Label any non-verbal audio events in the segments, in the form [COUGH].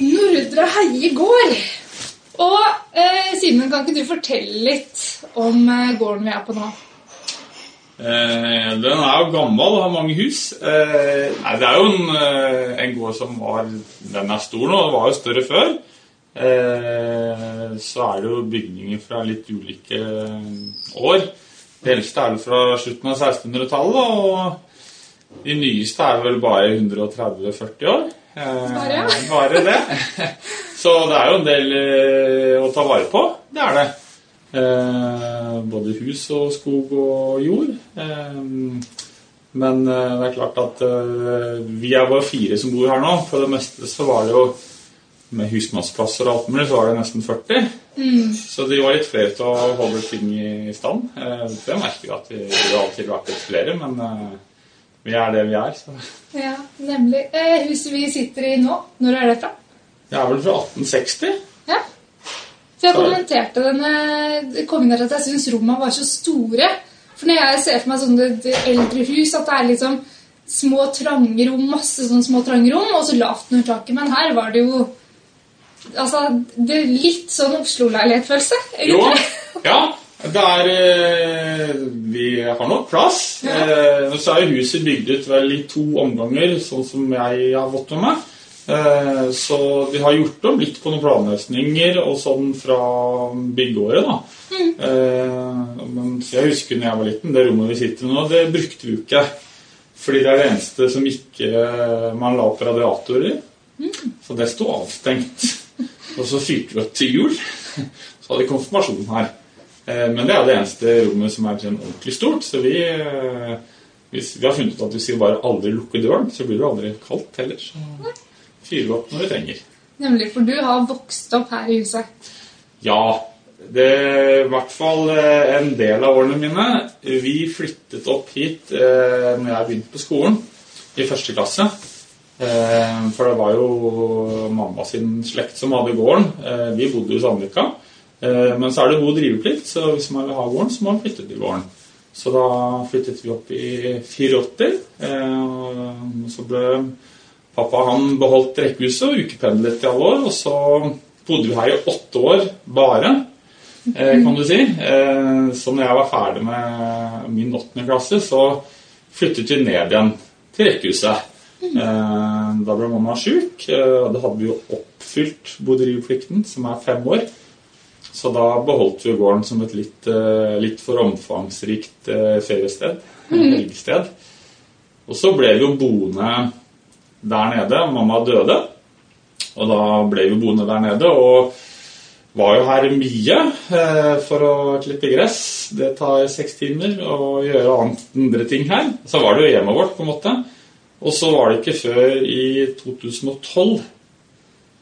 Nordre Heie gård. Og eh, Simen, kan ikke du fortelle litt om eh, gården vi er på nå? Eh, den er jo gammel og har mange hus. Eh, nei, det er jo en, eh, en gård som var Den er stor nå, den var jo større før. Eh, så er det jo bygninger fra litt ulike år. Det eldste er jo fra slutten av 1600-tallet, og de nyeste er vel bare 130-40 år. Eh, Bare? bare det. Så det er jo en del eh, å ta vare på. Det er det. Eh, både hus og skog og jord. Men det er klart at vi er bare fire som bor her nå. For det meste så var det jo med husmannsplasser og alt mulig, så var det nesten 40. Så de var litt flere til å holde ting i stand. Det merker vi at vi, vi har alltid vært litt flere, men vi er det vi er. Så. Ja, nemlig. Eh, huset vi sitter i nå, når er det fra? Det er vel fra 1860. Ja. For jeg kommenterte denne inn her at jeg syns rommene var så store. For når jeg ser for meg sånne eldre hus, at det er liksom små, trange rom, masse sånne små, trange rom, og så lavt under taket. Men her var det jo Altså, det er litt sånn Oslo-leilighet-følelse, Jo, ja. Det er eh, Vi har nok plass. Ja. så er huset bygd ut vel i to omganger, sånn som jeg har fått med meg. Eh, så vi har gjort om litt på noen planløsninger og sånn fra byggeåret, da. Mm. men jeg husker når jeg var liten, det rommet vi sitter i nå, det brukte vi jo ikke. Fordi det er det eneste som ikke man la opp radiatorer i. Så det sto avstengt. Og så fyrte vi opp til jul. [LAUGHS] Så hadde vi konfirmasjon her. Eh, Men det er det eneste rommet som er sånn ordentlig stort. Så vi, eh, hvis, vi har funnet ut at hvis vi bare aldri lukker døren, så blir det aldri kaldt heller. Så fyrer vi opp når vi trenger. Nemlig, for du har vokst opp her i huset. Ja, det er i hvert fall eh, en del av årene mine. Vi flyttet opp hit eh, når jeg begynte på skolen, i første klasse. Eh, for det var jo mamma sin slekt som hadde gården. Eh, vi bodde jo i Sandvika. Eh, men så er det god driveplikt, så hvis man vil ha gården, så må man flytte til gården. Så da flyttet vi opp i 84. Eh, så ble pappa han beholdt rekkehuset og ukependlet i alle år. Og så bodde vi her i åtte år bare, eh, kan du si. Så når jeg var ferdig med min åttende klasse, så flyttet vi ned igjen til rekkehuset. Eh, Da ble mamma sjuk, og da hadde vi jo oppfylt bodriveplikten, som er fem år. Så da beholdt vi gården som et litt, eh, litt for omfangsrikt eh, feriested. Helgested. Og så ble vi jo boende der nede. Mamma døde. Og da ble vi boende der nede. Og var jo her mye eh, for å klippe gress. Det tar seks timer å gjøre andre ting her. Så var det jo hjemmet vårt, på en måte. Og så var det ikke før i 2012.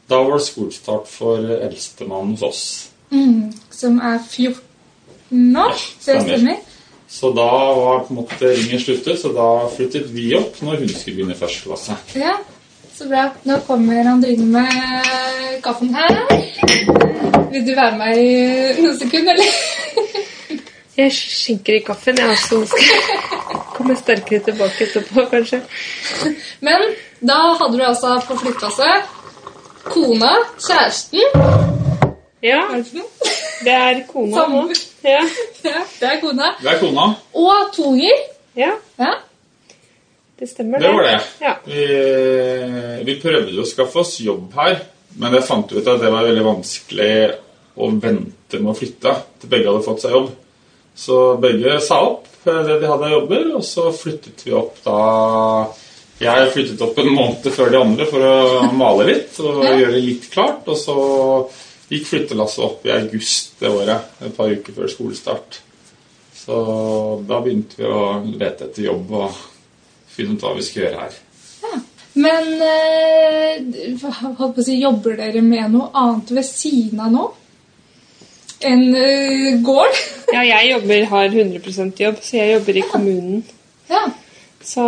Da var det skolestart for eldstemann hos oss. Mm, som er 14 nå. Det stemmer. stemmer. Så da var på en måte ringen sluttet, så da flyttet vi opp når hun skulle begynne i første klasse. Ja, så bra. Nå kommer Andrine med kaffen her. Vil du være med i noen sekunder, eller? Jeg skjenker i kaffen, jeg også. Skal komme sterkere tilbake etterpå, kanskje. Men da hadde du altså på flytteklasse kona, kjæresten Ja, det det er kona nå. Samboer. Ja. [LAUGHS] Ja, det er kona. Det er kona. Og to unger. ja, Ja. det stemmer Det var det. Ja. Vi, vi prøvde å skaffe oss jobb her, men jeg fant ut at det var veldig vanskelig å vente med å flytte til begge hadde fått seg jobb. Så begge sa opp det de hadde av jobber, og så flyttet vi opp da Jeg flyttet opp en måned før de andre for å male litt og Ja. gjøre litt klart. Og så gikk flyttelasset opp i august det året, et par uker før skolestart. Så da begynte vi å lete etter jobb og finne ut hva vi skulle gjøre her. Men eh, hva- si, jobber dere med noe annet ved siden av nå? Enn eh, gård? ja, jeg jobber, har 100% jobb, så jeg jobber i kommunen. Ja. Så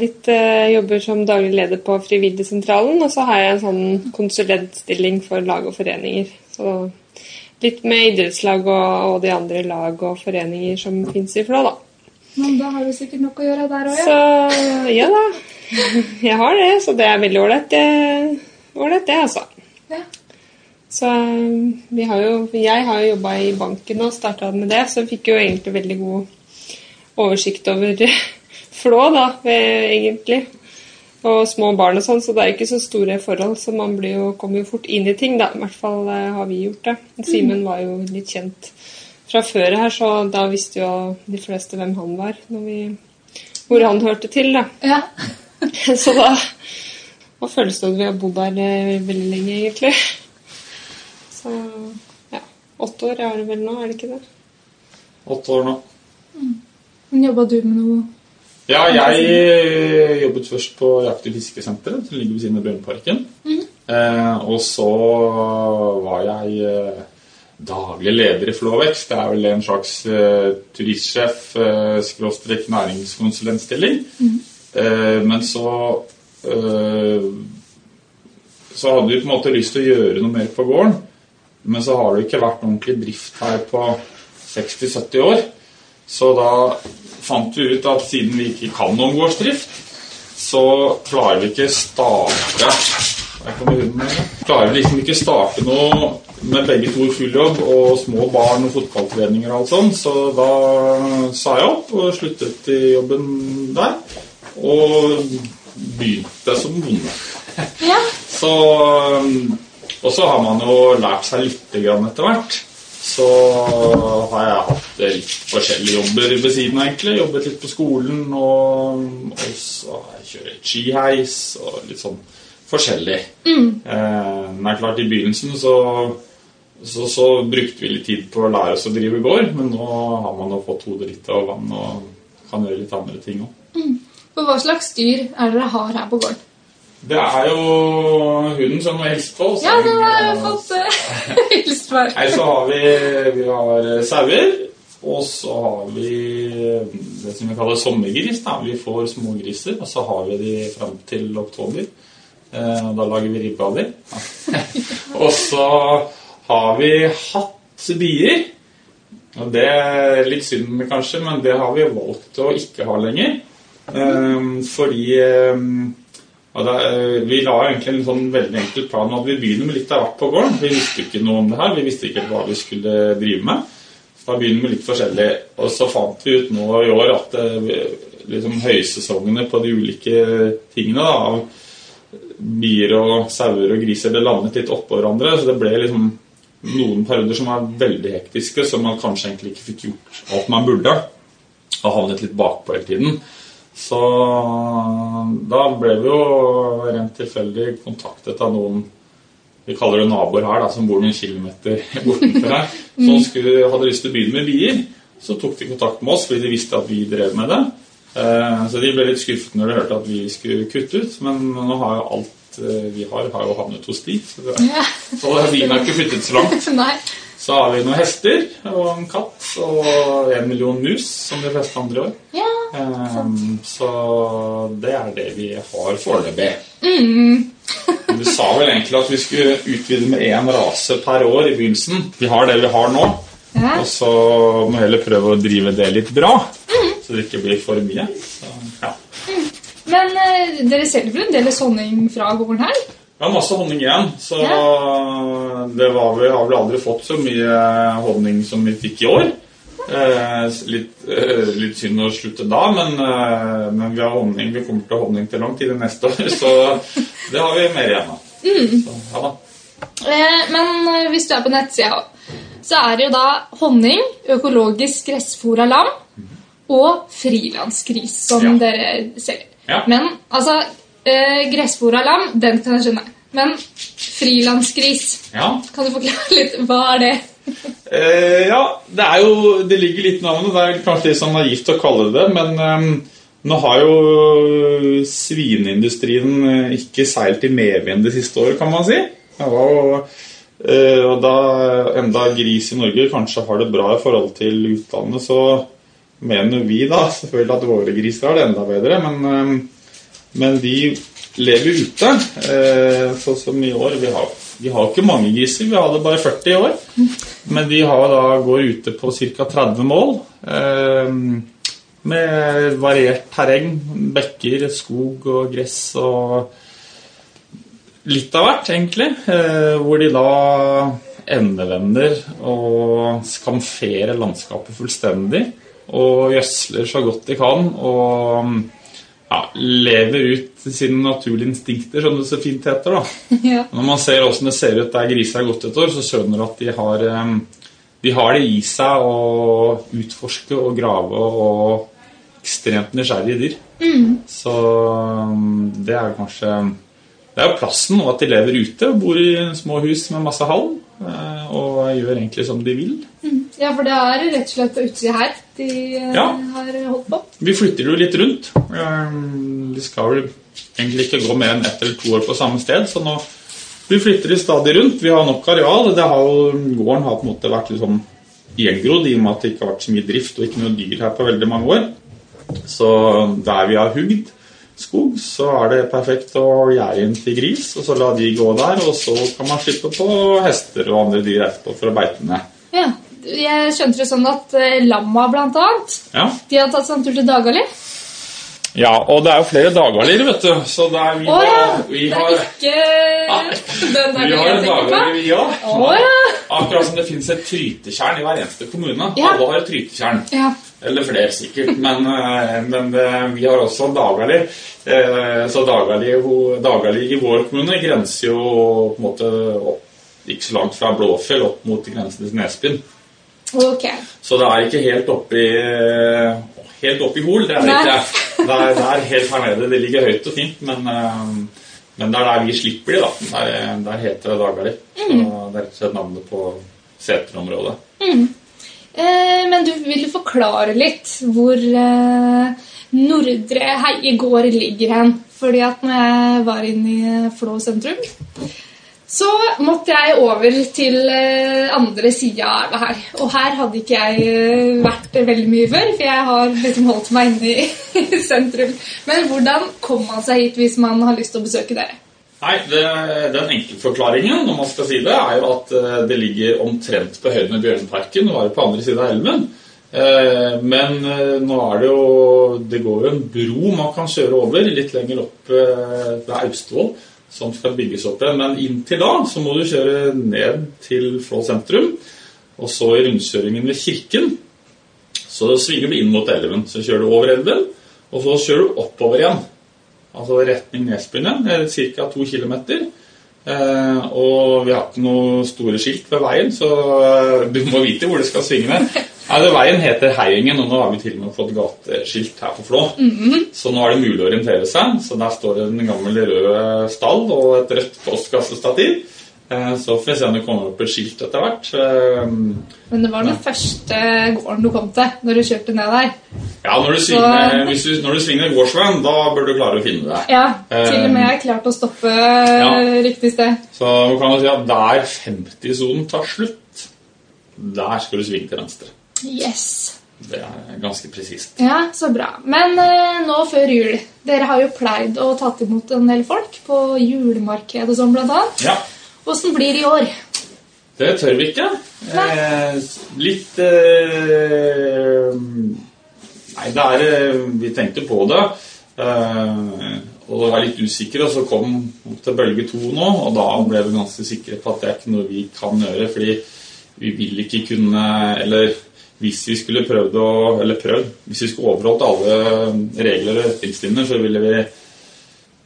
litt eh, jobber som daglig leder på Frivilligsentralen, og så har jeg en sånn konsulentstilling for lag og foreninger. Så litt med idrettslag og, og de andre lag og foreninger som fins i Flå, da. Men da har du sikkert nok å gjøre der òg, ja. Så ja da. [LAUGHS] Jeg har det, så det er veldig ålreit. det- altså. Ja. Så eh, vi har jo, jeg har jo jobba i banken og starta med det, så jeg fikk jo egentlig veldig god oversikt over flå, da, egentlig. Og små barn og sånn, så det er ikke så store forhold, så man blir jo, kommer jo fort inn i ting, da. I hvert fall eh, har vi gjort det. Simen var jo litt kjent fra før her, så da visste jo de fleste hvem han var, når vi, hvor han hørte til, da. Ja. [LAUGHS] Så da, da føles det som vi har bodd der eh, veldig lenge, egentlig. Så ja. Åtte år er det vel nå, er det ikke det? Åtte år nå. Men jobba du med noe Ja, jeg eh, jobbet først på Jakt- og fiskesenteret, som ligger ved siden av Brønnparken. eh, og så var jeg eh, daglig leder i Flåvekst. Det er vel en slags eh, turistsjef, eh, skråstrek næringskonsulentstilling. Eh, men så eh, så hadde vi på en måte lyst til å gjøre noe mer på gården. Men så har det ikke vært ordentlig drift her på 60-70 år. Så da fant vi ut at siden vi ikke kan om gårdsdrift, så klarer vi ikke starte. Klarer vi liksom ikke starte noe med begge to i full jobb og små barn og fotballtreninger og alt sånt. Så da sa jeg opp og sluttet i jobben der. Og begynte som bonde. Ja. Så, um, og så har man jo lært seg litt grann etter hvert. Så har jeg hatt litt forskjellige jobber ved siden av, egentlig. Jobbet litt på skolen, og, og så har jeg kjørt skiheis og litt sånn forskjellig. Eh, men det er klart, i begynnelsen så, så, så brukte vi litt tid på å lære oss å drive gård, men nå har man jo fått hodet litt av vann og kan gjøre litt andre ting òg. Mm. hva slags dyr er det dere har her på gården? Det er jo hunden som har hilst på. oss. Ja, det har jeg fått uh, [LAUGHS] hilst for. Nei, så har vi, vi har sauer, og så har vi det som vi kaller sommergris. Da. Vi får smågriser, og så har vi de fram til oktober. Eh, da lager vi ribbe av dem. [LAUGHS] og så har vi hatt bier. Og det er litt synd kanskje, men det har vi valgt å ikke ha lenger. Eh, fordi eh, da, eh, vi la egentlig en sånn veldig enkel plan at vi begynner med litt av hvert på gården. Vi visste ikke noe om det her, vi visste ikke hva vi skulle drive med. Så da begynner vi litt forskjellig. Og så fant vi ut nå i år at eh, liksom høysesongene på de ulike tingene da, av bier og sauer og griser det landet litt oppå hverandre. Så det ble liksom noen perioder som var veldig hektiske, som man kanskje egentlig ikke fikk gjort alt man burde. Og havnet litt bakpå hele tiden. Så da ble vi jo rent tilfeldig kontaktet av noen vi kaller det naboer her, da, som bor noen kilometer [LAUGHS] bortenfor her, som skulle, hadde lyst til å begynne med bier. Så tok de kontakt med oss fordi de visste at vi drev med det. Eh, så de ble litt skuffet når de hørte at vi skulle kutte ut. Men nå har jo alt eh, vi har, har jo havnet hos de. Så, det, Ja. [LAUGHS] så har ikke flyttet så langt. [LAUGHS] Så har vi noen hester og en katt og en million mus, som de fleste andre år. Ja. Ehm, så det er det vi har foreløpig. Mm. Du sa vel egentlig at vi skulle utvide med én rase per år i begynnelsen. Vi har det vi har nå, Ja. og så må vi heller prøve å drive det litt bra. Så det ikke blir for mye. Så, ja. Men uh, dere selger vel en del honning fra gården her? Vi har masse honning igjen, så Ja. det var vi har vel aldri fått så mye honning som vi fikk i år. Eh, litt, eh, litt synd å slutte da, men, eh, men vi har honning. Vi kommer til å ha honning til lang tid neste år, [LAUGHS] så det har vi mer igjen av. Så, ja. Eh, men hvis du er på nettsida, så er det jo da honning, økologisk gressfôra lam og frilansgris som Ja. dere selger. Ja. Men altså eh, av lam, den kan jeg skjønne. Men frilansgris, Ja. kan du forklare [LAUGHS] litt? Hva er det? Eh, ja, det er jo Det ligger litt i navnet. Det er kanskje litt sånn naivt å kalle det det, men eh, nå har jo svineindustrien eh, ikke seilt i medvind det siste året, kan man si. Var eh, og da enda gris i Norge kanskje har det bra i forhold til utlandet, så mener vi da selvfølgelig at våre griser har det enda bedre, men, eh, men de lever ute. eh, Sånn som i år. Vi har, vi har ikke mange griser, vi hadde bare 40 i år. Men de da, går ute på ca. 30 mål. Eh, med variert terreng. Bekker, skog og gress og litt av hvert, egentlig. Eh, hvor de da endevender og skamferer landskapet fullstendig. Og gjødsler så godt de kan. Og ja, lever ut sine naturlige instinkter, som det så fint heter. da. [LAUGHS] Ja. Når man ser åssen det ser ut der griser har gått et år, så skjønner du at de har, de har det i seg å utforske og grave og ekstremt nysgjerrige dyr. Så um, det er kanskje Det er jo plassen, og at de lever ute og bor i små hus med masse halm. eh, Og gjør egentlig som de vil. ja, for det er rett og slett på utsida her de eh, Ja. har holdt på. Vi flytter jo litt rundt. Vi skal vel egentlig ikke gå mer enn ett eller to år på samme sted, så nå vi flytter stadig rundt. Vi har nok areal. Det har gården har på en måte vært litt sånn gjengrodd i og med at det ikke har vært så mye drift og ikke noe dyr her på veldig mange år. Så der vi har hugd skog, så er det perfekt å gjerde inn til gris, og så la de gå der, og så kan man slippe på hester og andre dyr etterpå for å beite ned. Ja. Jeg skjønte det sånn at eh, lamma, blant annet, Ja. de har tatt seg en tur til Dagali. ja, og det er jo flere dagalier, vet du, så det er, vi, Å ja! har, vi Det har er ikke den Vi har en tenker vi òg. Ja! Akkurat som det fins et trytetjern i hver eneste kommune. Ja. Alle har et trytetjern. Ja. Eller flere, sikkert. Men, eh, men eh, vi har også Dagali. Så Dagali, Dagali i vår kommune grenser jo på en måte opp, ikke så langt fra Blåfjell opp mot grensen til Nesbyen. Ok. Så det er ikke helt oppi Helt oppi Hol, det er det ikke. Det er, det er helt her nede. Det ligger høyt og fint, men, eh, men det er der vi slipper de, da. Der, der heter det Dagali. Mm. det er rett og slett navnet på seterområdet. Eh, men du vil jo forklare litt hvor eh, Nordre Heiegård ligger hen. Fordi at når jeg var inne i Flå sentrum, så måtte jeg over til eh, andre sida av elva her. Og her hadde ikke jeg eh, vært veldig mye før, for jeg har liksom holdt meg inne i, [LAUGHS] sentrum. Men hvordan kommer man seg hit hvis man har lyst til å besøke dere? Nei, det, Den enkle forklaringen når man skal si det, er jo at eh, det ligger omtrent på høyde med Bjørneparken og er på andre siden av elven. Men nå er det jo Det går jo en bro man kan kjøre over litt lenger opp ved Austevoll, som skal bygges opp igjen. Men inntil da så må du kjøre ned til Flå sentrum, og så i rundkjøringen ved kirken. Så svinger du inn mot elven. Så kjører du over elven, og så kjører du oppover igjen. Altså retning Nesbyen igjen, ca. to km. Eh, og vi har ikke noe store skilt ved veien, så eh, du må vite hvor det skal svinge. [LAUGHS] Nei, det, Veien heter Heiengen, og nå har vi til og med fått gateskilt her på Flå. Så nå er det mulig å orientere seg. Så der står det en gammel rød stall og et rødt postkassestativ. Eh, så får vi se om det kommer opp et skilt etter hvert. Eh, Men det var den første gården du kom til når du kjørte ned der. ja, når du svinger, hvis du, når du svinger gårdsveien, da bør du klare å finne det. Ja, til og med jeg klarte å stoppe ja. riktig sted. Så kan du si at der 50-sonen tar slutt, der skal du svinge til venstre. Yes. Det er ganske presist. Ja, så bra. Men eh, nå før jul Dere har jo pleid å tatt imot en del folk på julemarkedet og sånn, blant annet. Ja, Åssen blir det i år? det tør vi ikke. Eh, litt eh, Nei, det er eh, Vi tenkte på det. Eh, og var litt usikre, og så kom vi til bølge to nå, og da ble vi ganske sikre på at det er ikke noe vi kan gjøre, fordi vi vil ikke kunne Eller hvis vi skulle prøvd å Eller prøvd Hvis vi skulle overholdt alle regler og retningslinjer, så ville vi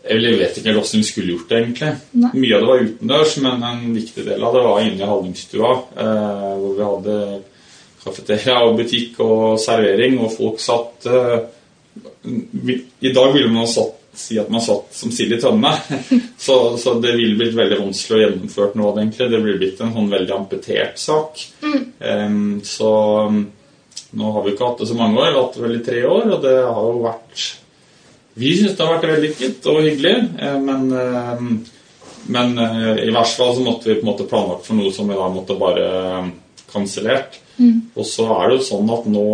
eller jeg vet ikke helt hvordan vi skulle gjort det, egentlig. Nei. Mye av det var utendørs, men en viktig del av det var inne i Hallingstua, eh, hvor vi hadde kafeteria og butikk og servering, og folk satt eh, vi, I dag ville man satt, si at man satt som sild i tønne, [LAUGHS] så, så det ville blitt veldig vanskelig å gjennomføre noe av det, egentlig. Det ville blitt en sånn veldig amputert sak. Em, så um, nå har vi ikke hatt det så mange år, vi har hatt det vel i tre år, og det har jo vært vi syns det har vært vellykket og hyggelig, eh, men, eh, men eh, i hvert fall så måtte vi på en måte planlagt for noe som vi da måtte bare kansellert. Mm. Og så er det jo sånn at nå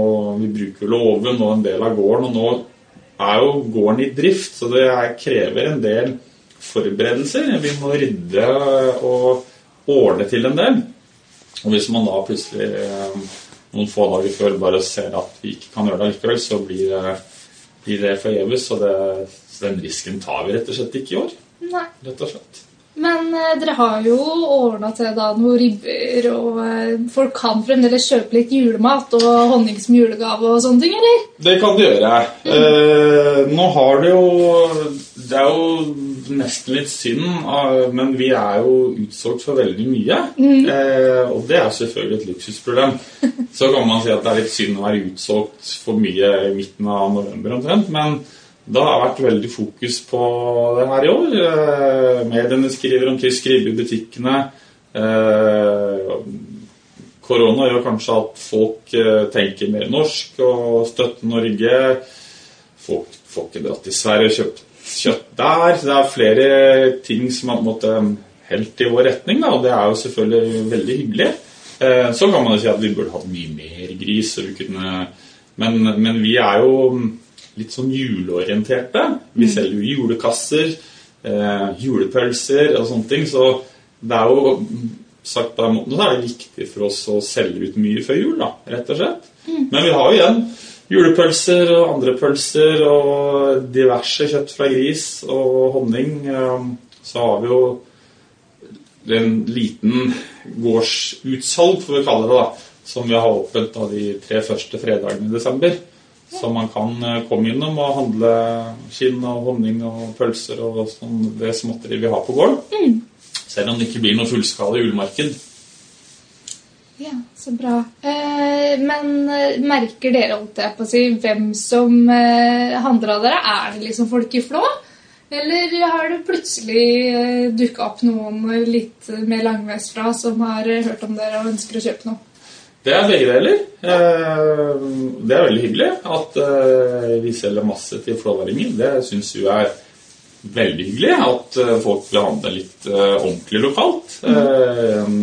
Vi bruker låven og en del av gården, og nå er jo gården i drift, så det er, krever en del forberedelser. Vi må rydde og ordne til en del. Og hvis man da plutselig noen få dager før bare ser at vi ikke kan gjøre det likevel, så blir det blir det forgjeves. Så, så den risken tar vi rett og slett ikke i år. Nei. Rett og slett. Men eh, dere har jo ordna til da noen ribber, og eh, folk kan fremdeles kjøpe litt julemat og honning som julegave og sånne ting, eller? Det kan de gjøre. Eh, nå har det jo Det er jo nesten litt synd, eh, men vi er jo utsolgt for veldig mye. Eh, og det er selvfølgelig et luksusproblem. [LAUGHS] Så kan man si at det er litt synd å være utsolgt for mye i midten av november omtrent. Men det har vært veldig fokus på det her i år. Eh, mediene skriver om tysk ribbe i butikkene. Eh, korona gjør kanskje at folk eh, tenker mer norsk og støtter Norge. Folk får ikke dratt til Sverige og kjøpt kjøtt der. Så det er flere ting som har på en måte helt i vår retning, da, og det er jo selvfølgelig veldig hyggelig. Eh, Så kan man jo si at vi burde hatt mye mer gris. Vi kunne, men, men vi er jo litt sånn juleorienterte. Vi selger jo julekasser, eh, julepølser og sånne ting. Så det er jo sagt på den måten så er det viktig for oss å selge ut mye før jul, da, rett og slett. Men vi har jo igjen julepølser og andre pølser og diverse kjøtt fra gris og honning. Eh, Så har vi jo en liten gårdsutsalg, får vi kalle det, da, som vi har åpent av de tre første fredagene i desember. Så man kan eh, komme innom og handle skinn og honning og pølser og sånn det småtteri vi har på gården. Selv om det ikke blir noe fullskala julemarked. Ja, så bra. Eh, men eh, merker dere holdt jeg på å si, hvem som eh, handler av dere? Er det liksom folk i Flå? Eller har det plutselig eh, dukka opp noen litt mer langveis fra som har hørt om dere og ønsker å kjøpe noe? Det er begge deler. Eh, Det er veldig hyggelig at eh, vi selger masse til flåværinger. Det syns vi er veldig hyggelig. At folk vil handle litt ordentlig lokalt. Eh,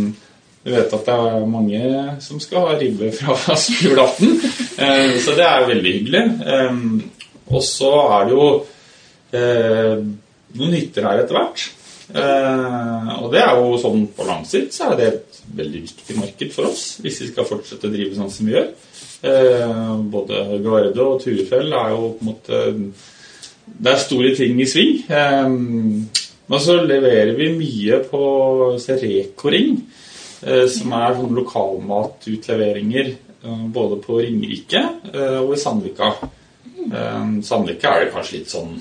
Vi vet at det er mange som skal ha ribbe fra [LAUGHS] julaften, eh, så det er veldig hyggelig. Eh, Og så er det jo eh, noen hytter her etter hvert. Og det er jo sånn på lang sikt så er det et veldig viktig marked for oss hvis vi skal fortsette å drive sånn som vi gjør. Både Garde og Turefjell er jo på en måte Det er store ting i sving. Men så leverer vi mye på Reko-ring, eh, som er sånn lokalmatutleveringer eh, både på Ringerike eh, og i Sandvika. Eh, Sandvika er det kanskje litt sånn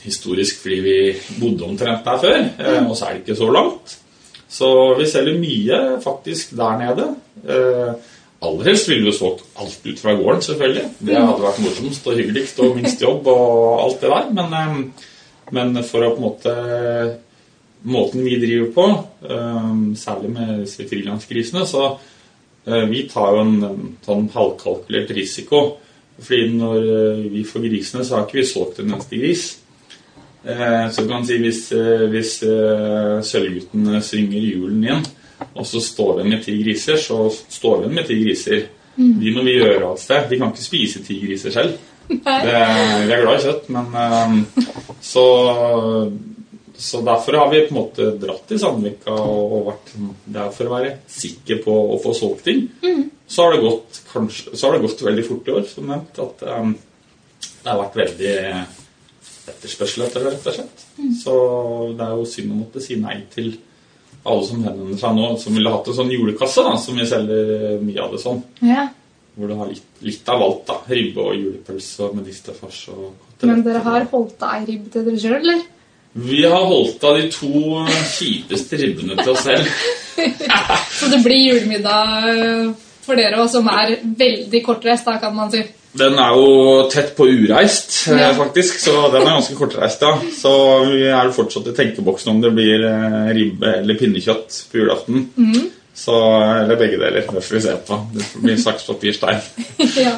historisk fordi vi bodde omtrent der før, eh, og så er det ikke så langt. Så vi selger mye faktisk der nede. Eh, aller helst ville vi jo solgt alt ut fra gården, selvfølgelig. Det hadde vært morsomst og hyggeligst og minst jobb og alt det der. Men, eh, men for å på en måte Måten vi driver på, eh, særlig med disse frilansgrisene, så eh, vi tar jo en, sånn halvkalkulert risiko. Fordi når eh, vi får grisene, så har ikke vi solgt en eneste gris. Eh, Så kan man si hvis, hvis Sølvgutten synger julen igjen, og så står vi med ti griser, så står vi med ti griser. De må vi gjøre av et sted. Vi kan ikke spise ti griser selv. Det, vi er glad i kjøtt, men eh, så, så derfor har vi på en måte dratt til Sandvika og, og vært der for å være sikker på å få solgt ting. Så, har det gått, kanskje, så har det gått veldig fort i år, som nevnt. At um, det har vært veldig etterspørsel etter det, rett og slett. Så det er jo synd å måtte si nei til alle som henvender seg nå, som ville hatt en sånn julekasse, da, som vi selger mye av det sånn. Ja. Hvor du har litt, litt av alt, da. Ribbe og julepølse og medisterfars og Men dere har holdt av ei ribbe til dere sjøl, eller? Vi har holdt av de to kjipeste ribbene til oss selv. [LAUGHS] Så det blir julemiddag eh, for dere òg, som er veldig kortreist, da, kan man si. Den er jo tett på ureist, eh, Ja. faktisk, så den er ganske kortreist, ja. Så vi er jo fortsatt i tenkeboksen om det blir eh, ribbe eller pinnekjøtt på julaften. Så, eller begge deler. Det får vi se på. Det blir saks, papir, stein. [LAUGHS] ja.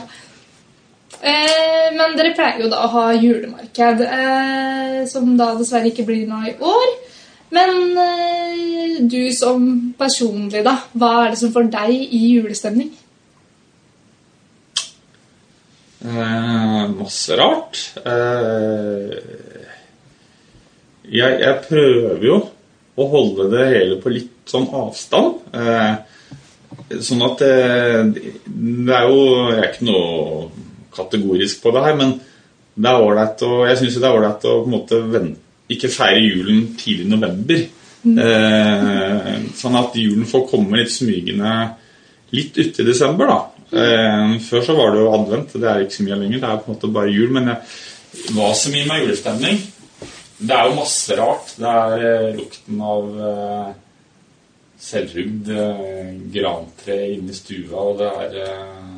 Eh, men dere pleier jo da å ha julemarked, eh, som da dessverre ikke blir nå i år. Men eh, du som personlig, da, hva er det som får deg i julestemning? Eh, masse rart. Eh, jeg, jeg prøver jo å holde det hele på litt sånn avstand. Eh, sånn at det, det er jo Jeg er ikke noe kategorisk på det her, men det er ålreit å Jeg syns det er ålreit å på en måte ikke feire julen tidlig i november. Eh, sånn at julen får komme litt smygende litt uti desember, da. Eh, før så var det jo advent, det er ikke så mye lenger. Det er på en måte bare jul. Men jeg, var så mye med julestemning. Det er jo masse rart. Det er eh, lukten av eh, selvhugd eh, grantre inne i stua, og det er eh,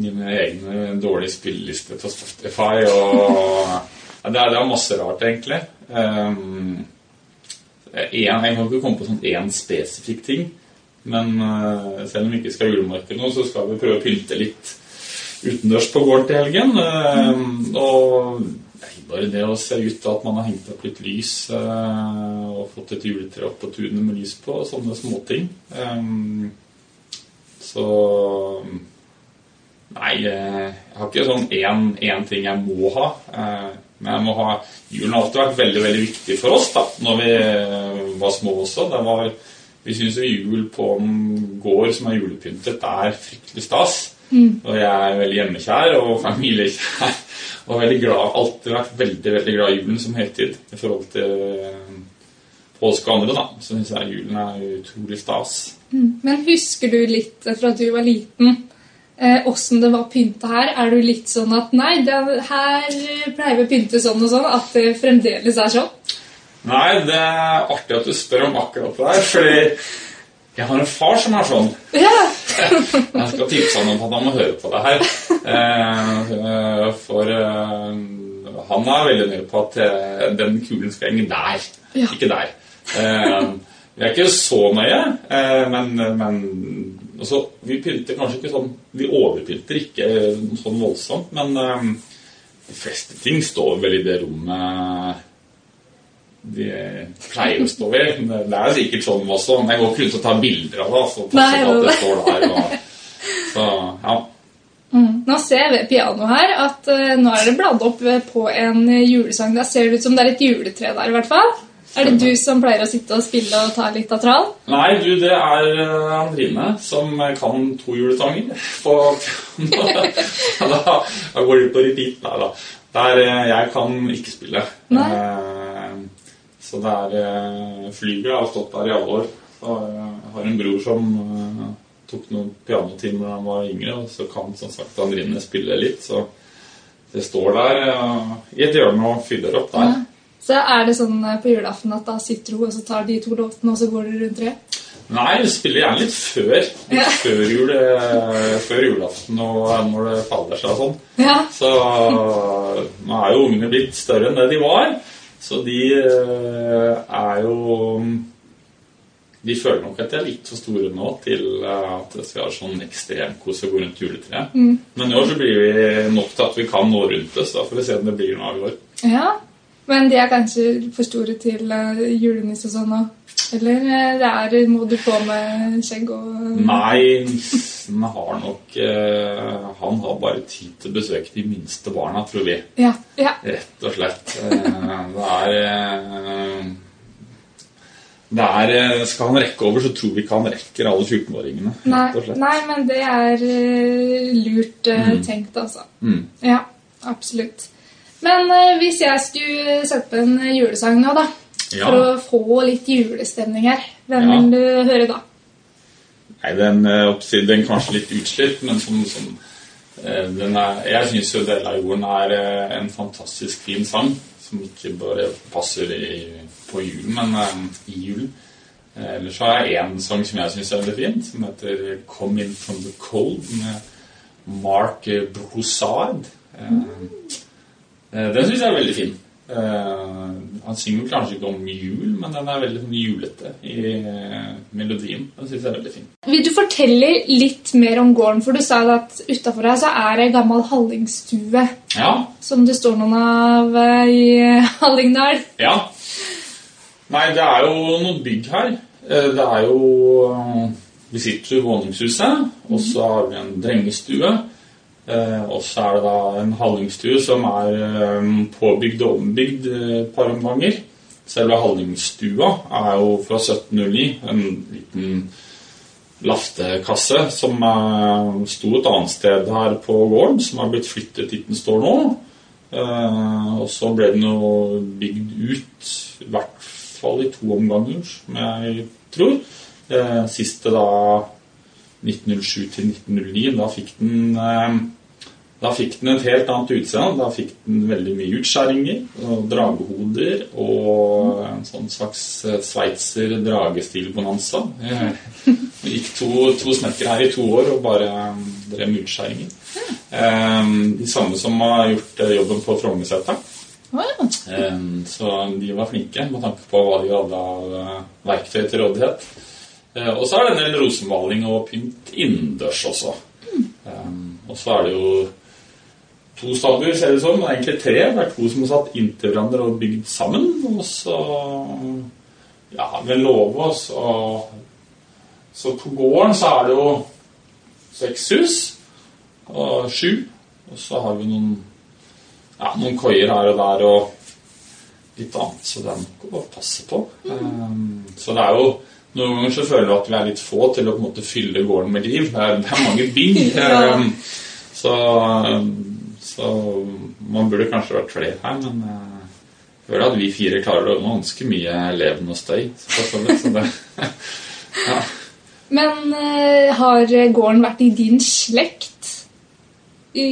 mine egne dårlige spillelister på Spotify. Og ja, det, er, det er masse rart, egentlig. Um, jeg kan ikke komme på sånn én spesifikk ting. Men uh, selv om vi ikke skal julemarked nå, så skal vi prøve å pynte litt utendørs på gården til helgen. Um, og bare det å se ut til at man har hengt opp litt lys uh, og fått et juletre opp på tunet med lys på, og sånne småting. Um, så Nei, jeg har ikke sånn én ting jeg må ha. Men jeg må ha julen har alltid vært veldig veldig viktig for oss da når vi var små også. Det var vi syns jul på en gård som er julepyntet, er fryktelig stas. Mm. Og jeg er veldig hjemmekjær og familiekjær. Og veldig glad, alltid vært veldig veldig glad i julen som høytid i forhold til påske og andre. da, Så syns jeg julen er utrolig stas. Mm. Men husker du litt fra du var liten åssen eh, det var pynta her? Er du litt sånn at nei, det, her pleier vi å pynte sånn og sånn, at det fremdeles er sånn? Nei, det er artig at du spør om akkurat det der, fordi jeg har en far som er sånn. Ja. [LAUGHS] jeg skal tipse han om at han må høre på det her. Eh, for eh, han er veldig nøye på at den kulen skal henge der, ja. ikke der. Vi er ikke så nøye, men, men altså, vi pynter kanskje ikke sånn Vi overpynter ikke sånn voldsomt, men de fleste ting står vel i det rommet de pleier å stå ved. Det er sikkert sånn også. Men jeg går ikke rundt og tar bilder av det. Så Nei, at det står der. Og, [LAUGHS] så, ja. Mm. Nå ser jeg ved pianoet her at uh, nå er det bladd opp på en julesang. Da ser det ut som det er et juletre der, i hvert fall. Er det du som pleier å sitte og spille og ta litt av trall? Nei, du, det er uh, Andrine som kan to julesanger. [LAUGHS] [LAUGHS] da, da går det på repeat. Nei da. Der uh, jeg kan ikke spille. Nei. Så det er eh, Flyger har stått der i alle år. Jeg har en bror som eh, tok noen pianotimer da han var yngre, og så kan som sagt Andrine spille litt. Så det står der i et hjørne og fyller opp der. Ja. Så er det sånn eh, på julaften at da sitter hun og så tar de to låtene, og så går dere rundt tre? Nei, vi spiller gjerne litt før. Litt ja. før, jul, før, julaften og når det faller seg og sånn. Ja. Så nå er jo ungene blitt større enn det de var. Så de eh, er jo De føler nok at de er litt for store nå til eh, at det skal være sånn ekstremkos å gå rundt juletreet. Mm. Men i år så blir vi nok til at vi kan nå rundt det, så da får vi se om det blir noe av i år. Ja, men de er kanskje for store til uh, julenisse og sånn òg? Eller det er, må du på med skjegg og Nei, nissen har nok uh, Han har bare tid til å besøke de minste barna, tror vi. Ja, ja. Rett og slett. Uh, det er det er, Skal han rekke over, så tror vi ikke han rekker alle 14-åringene. Nei, nei, men det er lurt mm. tenkt, altså. Mm. Ja, absolutt. Men uh, hvis jeg skulle sette på en julesang nå, da, ja. for å få litt julestemning her, hvem ja. vil du høre da? Nei, den, uh, den kanskje litt utslitt, men som, som er, Jeg syns jo 'Del av jorden' er en fantastisk fin sang. Som ikke bare passer i, på julen, men i julen. Ellers har jeg én sang som jeg syns er veldig fin, som heter 'Come In From The Cold' med Mark Broussard. Mm. Eh, den syns jeg er veldig fin. Uh, han synger kanskje ikke om jul, men den er veldig sånn julete i uh, melodien. Den synes jeg er veldig fin. Vil du fortelle litt mer om gården? For du sa at utafor her så er det ei gammel hallingstue. Ja. Som det står noen av i Hallingdal. Ja. Nei, det er jo noen bygg her. Det er jo Vi sitter i våningshuset, og så har vi en drengestue. Eh, og så er det da en hallingstue som er eh, påbygd og ombygd eh, et par omganger. Selve hallingstua er jo fra 1709, en liten laftekasse som sto et annet sted her på gården, som har blitt flyttet dit den står nå. Eh, og så ble den jo bygd ut, i hvert fall i to omganger, som jeg tror. Eh, siste da 1907 til 1909. Da fikk den eh, da fikk den et helt annet utseende. Da fikk den veldig mye utskjæringer og dragehoder og en sånn slags eh, sveitser dragestil-bonanza. Det gikk to, to snekkere her i to år og bare eh, drev med utskjæringer. Eh, De samme som har gjort eh, jobben på. Eh, Så de var flinke med tanke på hva de hadde av eh, verktøy til rådighet. Eh, Og så er det en del rosenmaling og pynt innendørs også. Eh, Og så er det jo to statuer, ser det ut som. men Egentlig tre. Det er to som er satt inntil hverandre og bygd sammen. Og så ja, med låve og så Så på gården så er det jo seks hus og sju. Og så har vi noen ja, noen koier her og der og litt annet, så det er vi passe på. Um, så det er jo noen ganger så føler du at vi er litt få til å på en måte fylle gården med liv. Det er, det er mange bygg. [LAUGHS] Ja. Um, så, um, så man burde kanskje vært flere her, men uh, jeg føler at vi fire klarer å nå ganske mye leven og støy. så det, [LAUGHS] ja. Men eh, har gården vært i din slekt i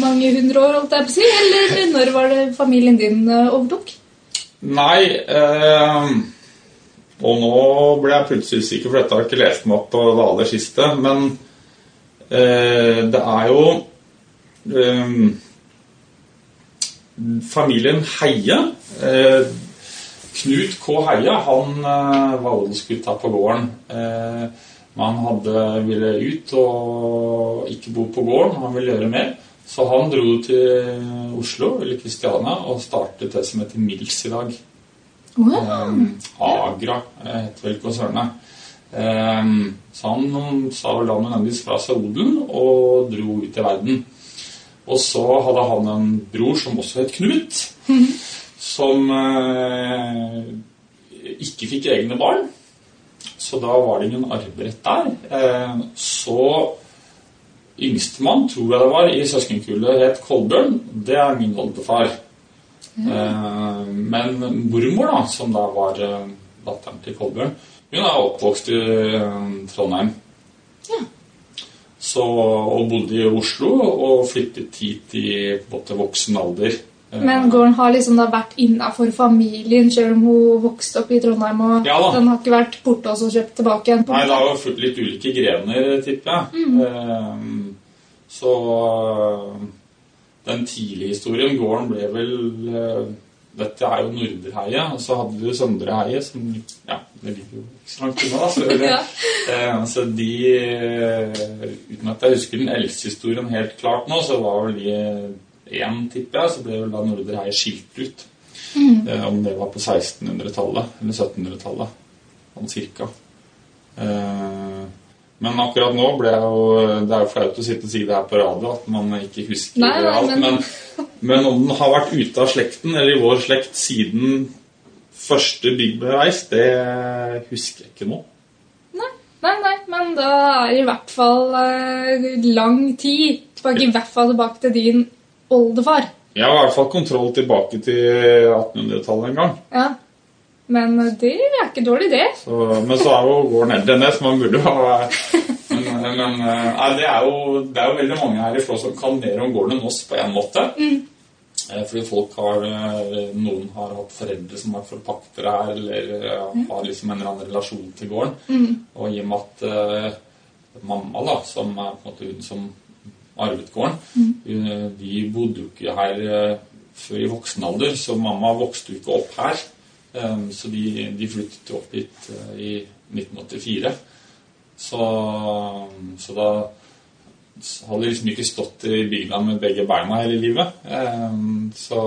mange hundre år, holdt jeg på å si? Eller når var det familien din eh, overtok? Nei eh, Og nå ble jeg plutselig usikker, for dette har jeg ikke lest meg opp på det aller siste. Men eh, det er jo eh, Familien Heie eh, Knut K. Heie han eh, var odelsgutta på gården. Eh, men han hadde, ville ut og ikke bo på gården. Han ville gjøre mer. Så han dro til Oslo eller Kristiania og startet det som heter Mils i dag. Wow. Um, Agra heter vel konsernet. Så han sa vel da nødvendigvis fra seg odelen og dro ut i verden. Og så hadde han en bror som også het Knut, som eh, ikke fikk egne barn. Så da var det ingen arverett der. Eh, så yngstemann, tror jeg det var, i søskenkullet het Kolbjørn. Det er min oldefar. Eh, men mormor, da, som da var eh, datteren til Kolbjørn, hun er oppvokst i eh, Trondheim. Ja. Så, og bodde i Oslo og flyttet hit i både voksen alder. Men gården har liksom da vært innafor familien, selv om hun vokste opp i Trondheim. og Ja. Den har ikke vært borte og så kjøpt tilbake igjen? Nei, det har jo fulgt litt ulike grener, tipper jeg. Mm. så den tidlige historien, gården ble vel eh, Dette er jo Nordreheie, og så hadde vi jo Søndre som ja, det ligger jo ikke så langt unna. da. [LAUGHS] Ja. Eh, så de eh, Uten at jeg husker den eldste historien helt klart nå, så var vel de én, tipper jeg, så ble vel da Nordreheie skilt ut. Eh, om det var på 1600-tallet eller 1700-tallet, sånn cirka. Eh, men akkurat nå ble jeg jo Det er jo flaut å sitte og si det her på radio at man ikke husker Nei, alt. men- Men, men om den har vært ute av slekten, eller i vår slekt, siden første bygg ble reist, det husker jeg ikke nå. Nei, nei, nei, men da er det i hvert fall eh, lang tid tilbake, i hvert fall tilbake til din oldefar. Jeg har i hvert fall kontroll tilbake til 1800-tallet en gang. Ja. Men eh, det er ikke dårlig, det. Så, men så er jo eldre enn det, så man burde ha Men, men eh, nei, det, er jo, det er jo veldig mange her i Flå som kan mer om gården enn oss på en måte. Mm. Fordi folk har eh, Noen har hatt foreldre som har vært forpaktere her, eller eh, har liksom en eller annen relasjon til gården. Og i og med at uh, mamma, da, som er på en måte hun som arvet gården, hun, de bodde jo ikke her eh, før i voksen alder, så mamma vokste jo ikke opp her. Um, så de, de flyttet opp hit eh, i 1984. Så, så da hadde de liksom ikke stått i bilen med begge beina hele livet. Um, så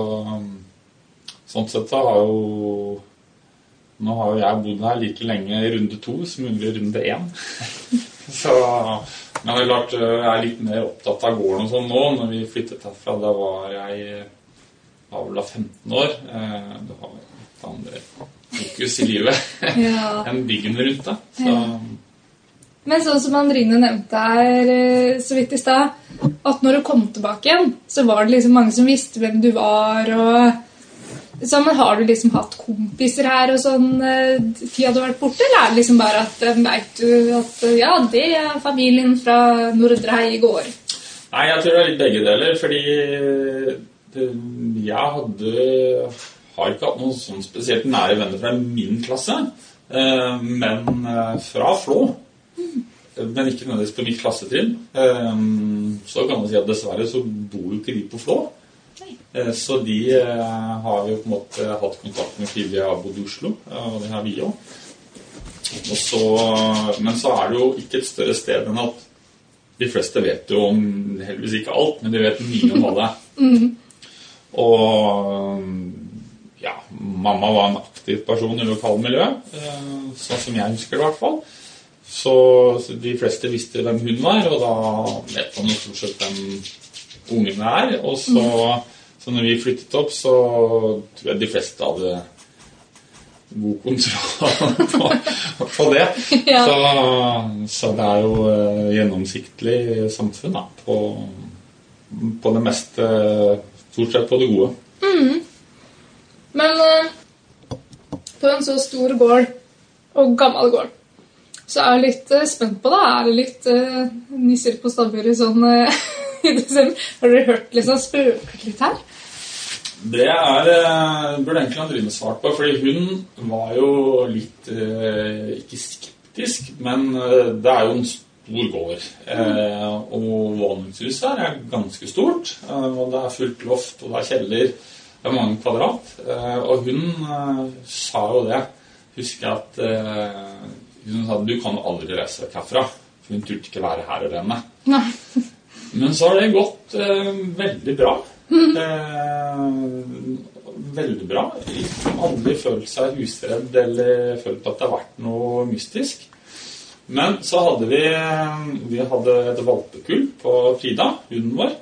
sånn sett så har jo Nå har jo jeg bodd her like lenge i runde to som under runde én. [LAUGHS] så men det eh, jeg er litt mer opptatt av gården og sånn nå. Når vi flyttet herfra, da var jeg var vel da 15 år. Da Det har andre fokus i livet [LAUGHS] Ja. enn byggen rundt da. Så Men sånn som Andrine nevnte her eh, så vidt i stad, at når du kom tilbake igjen, så var det liksom mange som visste hvem du var. og så, men Har du liksom hatt kompiser her og sånn eh, tida du har vært borte, eller er det liksom bare at eh, veit du at eh, ja, det er familien fra Nordre Hei går Nei, jeg tror det er litt begge deler, fordi jeg hadde har ikke hatt noen sånn spesielt nære venner fra min klasse, eh, men eh, fra Flå. Men ikke nødvendigvis på mitt klassetrinn. Eh, så kan man si at dessverre så bor jo ikke de på Flå. Eh, Så de eh, har vi jo på en måte hatt kontakt med fordi vi har bodd i Oslo, eh, og det har vi òg. Men så er det jo ikke et større sted enn at de fleste vet jo om heldigvis ikke alt, men de vet mye om alle. Og ja, mamma var en aktiv person i lokalmiljøet, eh, sånn som jeg husker det i hvert fall. Så, så de fleste visste hvem hun var, og da vet man jo stort sett hvem ungene er. Og så, så når vi flyttet opp, så tror jeg de fleste hadde god kontroll [LAUGHS] på, på det. [LAUGHS] Ja. Så, så det er jo gjennomsiktig gjennomsiktlig samfunn da, på, på det meste Stort sett på det gode. Men eh, på en så stor gård, og gammel gård, så er jeg litt eh, spent på det. Er det litt eh, nisser på stabburet sånn [LAUGHS] i desember? Har dere hørt liksom spøker litt her? Det er, burde egentlig Andrine svart på, fordi hun var jo litt Ikke skeptisk, men det er jo en stor gård. Mm. og våningshuset her er ganske stort. Og det er fullt loft, og det er kjeller. Det er mange kvadrat. Eh, og hun eh, sa jo det. Husker jeg at eh, hun sa du kan jo aldri reise vekk herfra. For hun turte ikke være her alene. Nei. [LAUGHS] Men så har det gått eh, veldig bra. Eh, veldig bra. Liksom aldri følt seg husredd eller følt at det har vært noe mystisk. Men så hadde vi Vi hadde et valpekull på Frida, hunden vår.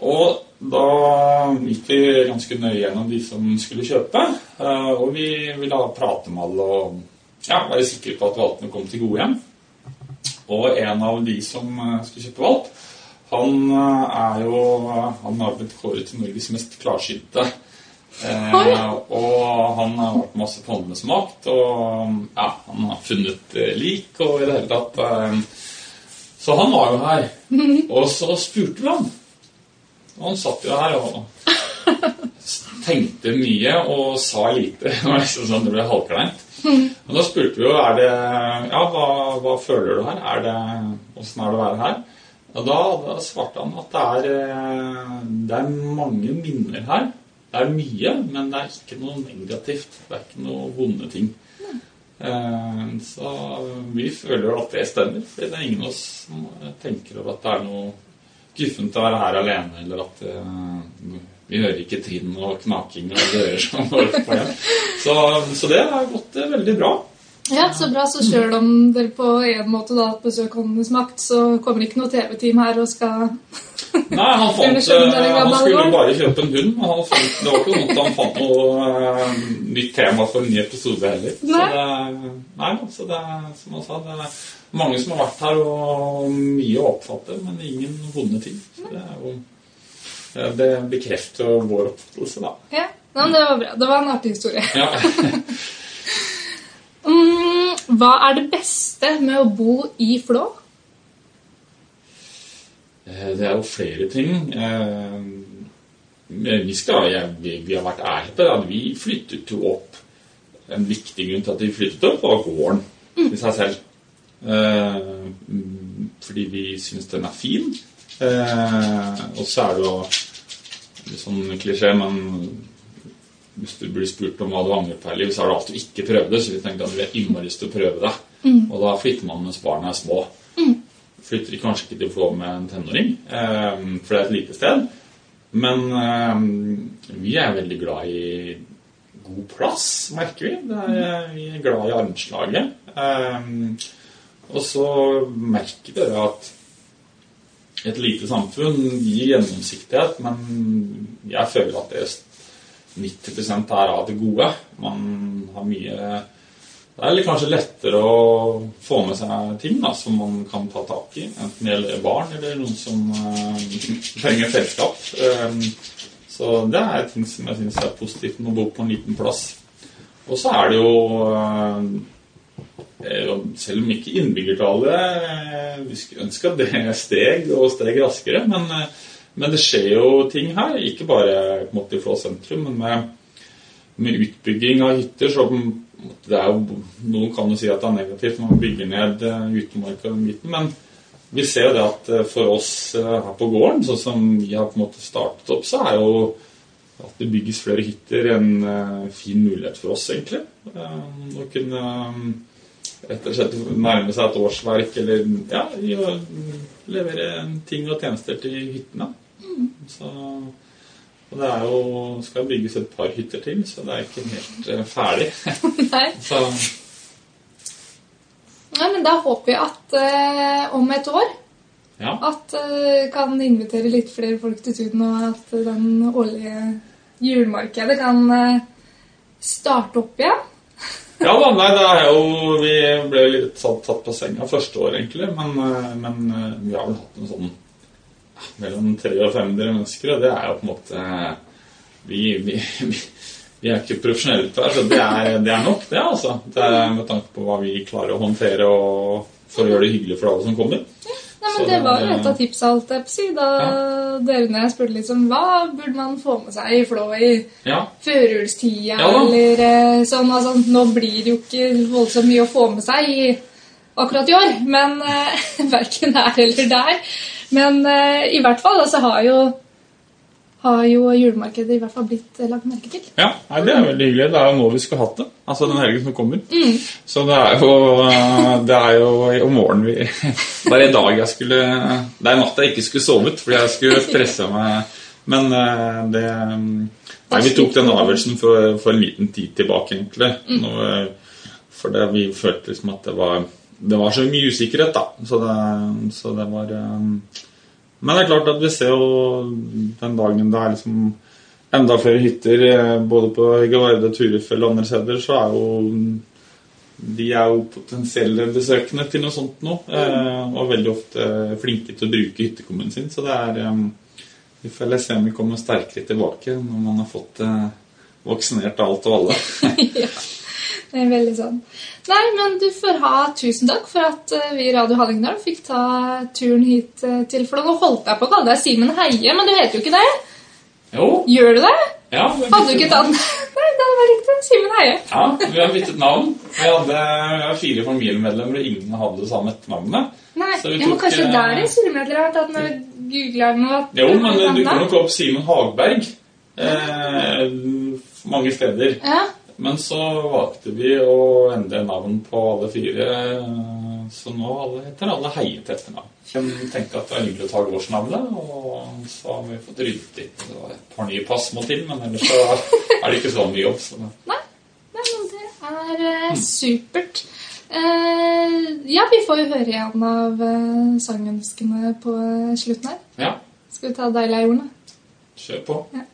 Og da gikk vi ganske nøye gjennom de som skulle kjøpe. eh, Og vi ville ha prate med alle og ja, være sikre på at valpene kom til gode hjem. Og en av de som eh, skulle kjøpe valp, han eh, er jo Han har blitt kåret til Norges mest klarsynte. Eh, og han har vært masse på Åndenes makt, og ja, han har funnet lik og i det hele tatt eh, Så han var jo her. [LAUGHS] Og så spurte vi han. Og han satt jo her og tenkte mye og sa lite. Det var liksom sånn det ble halvkleint. Og da spurte vi jo er det, ja, hva, hva føler du her. Er det, Åssen er det å være her? Og da, da svarte han at det er, eh, det er mange minner her. Det er mye, men det er ikke noe negativt. Det er ikke noe vonde ting. Eh, Så vi føler at det stemmer. For det er ingen av oss som tenker over at det er noe guffent å være her alene, eller at uh, vi hører ikke trinn og knaking og dører som går på igjen. Så, så det har gått uh, veldig bra. Ja, så bra. Så selv om dere på en måte da besøker Åndenes makt, så kommer ikke noe TV-team her og skal Nei, han, fant, det eh, han skulle bare kjøpe en hund. Han fant, det var ikke noe han fant noe uh, nytt tema for en ny episode heller. Så det, nei, så det som han sa, det mange som har vært her og mye å oppfatte, men ingen vonde ting. Så det er jo Det bekrefter jo vår oppfattelse, da. Ja, men det var bra. Det var en artig historie. Ja. [LAUGHS] Mm, hva er det beste med å bo i Flå? Eh, Det er jo flere ting. Eh, Vi, skal, ja, vi, har vært ærlige på det. at Vi flyttet jo opp. En viktig grunn til at vi flyttet opp, var gården i seg selv. Eh, mm, Fordi vi syns den er fin. Eh, Og så er det jo litt sånn klisjé, men hvis du blir spurt om hva du angrer på, eller så er det alt du ikke prøvde, så vi tenkte at vi har innmari lyst til å prøve det. Og da flytter man mens barna er små flytter kanskje ikke til Flå med en tenåring, eh, for det er et lite sted. Men eh, vi er veldig glad i god plass, merker vi. Det er, vi er glad i armslaget. Og så merker dere at et lite samfunn gir gjennomsiktighet, men jeg føler at det 90 er av det gode. Man har mye Det er kanskje lettere å få med seg ting da, som man kan ta tak i. Enten det gjelder barn eller noen som eh, trenger selskap. Eh, så det er ting som jeg syns er positivt med å bo på en liten plass. Og så er det jo eh, Selv om ikke innbyggertallet eh, Vi skulle ønske at det [LAUGHS] steg og steg raskere, men, eh, men det skjer jo ting her. Ikke bare på i Flå sentrum, men med, med utbygging av hytter. så det er jo, Noen kan jo si at det er negativt når man bygger ned eh, utmarka i midten, men vi ser jo det at eh, for oss eh, her på gården, sånn som vi har på en måte startet opp, så er jo at det bygges flere hytter en eh, fin mulighet for oss, egentlig. Eh, Å kunne eh, rett og slett nærme seg et årsverk eller ja, i å levere ting og tjenester til hyttene. Så, og det er jo, skal bygges et par hytter til, så det er ikke helt eh, ferdig. [LAUGHS] Nei. Så Nei, men da håper vi at eh, om et år ja. at eh, kan invitere litt flere folk til tuden, og at den årlige julemarkedet kan eh, starte opp igjen. Ja da, nei, det er jo Vi ble jo litt tatt, tatt på senga første år, egentlig. Men, eh, men eh, vi har vel hatt en sånn mellom 300 og 500 mennesker, og det er jo på en måte Vi, vi, vi, vi er ikke profesjonelle på det, så det er, det er nok, det, altså. Det er med tanke på hva vi klarer å håndtere og for å gjøre det hyggelig for alle som kommer. Nei, men Så Det var jo et av tipsa alt jeg på si, da dere når jeg spurte liksom, hva burde man få med seg i Flå i Ja, førjulstida, Ja eller eh, sånn. Altså, nå blir det jo ikke voldsomt mye å få med seg i, akkurat i år, men [LAUGHS] uh, verken her eller der. Men uh, i hvert fall altså, har jo har jo julemarkedet i hvert fall blitt eh, lagt merke til. ja nei, det er veldig hyggelig. Det er jo nå vi skulle hatt det. Altså den helgen som kommer. Mm. Så det er jo eh, Det er jo om morgenen vi Det er i dag jeg skulle Det er i natt jeg ikke skulle sovet, fordi jeg skulle stressa meg. Men eh, det Nei, vi tok den avgjørelsen for, for en liten tid tilbake, egentlig. Eh, for det, vi følte liksom at det var Det var så mye usikkerhet, da. Så det, så det var Men det er klart at vi ser jo den dagen det er liksom enda flere hytter, eh, både på Gaverde, Turefjell og andre steder, så er jo de er jo potensielle besøkende til noe sånt nå, eh, og veldig ofte flinke til å bruke hyttekommunen sin. Så det er eh, Vi får se om vi kommer sterkere tilbake når man har fått vaksinert alt og alle. [LAUGHS] [LAUGHS] Er veldig sånn. Nei, men du får ha tusen takk for at eh, vi i Radio Hallingdal fikk ta turen hit eh, til For nå holdt jeg på å kalle deg Simen Heie, men du heter jo ikke det. Jo, Gjør du det? ja. Hadde du ikke tatt [LAUGHS] Nei, det var vært riktig. Simen Heie. Ja, vi har byttet navn. Vi hadde vi har fire familiemedlemmer, og ingen hadde det samme etternavnet. Nei, vi ja, men kanskje eh, der er surmedler har tatt når jeg googler noe. at- Jo, men du kan nok opp Simen Hagberg eh, mange steder. Ja, Men så valgte vi å endre navn på alle fire, så nå alle heter alle Heie til etternavn. Jeg tenkte at det var hyggelig å ta gårdsnavnet, og så har vi fått ryddet litt. Det var et par nye pass må til, men ellers så er det ikke så mye jobb. Så. Nei, men det er eh, supert. Eh, ja, vi får jo høre igjen av eh, sangønskene på slutten her. Ja, Skal vi ta deilig er jorden'? kjør på. Ja.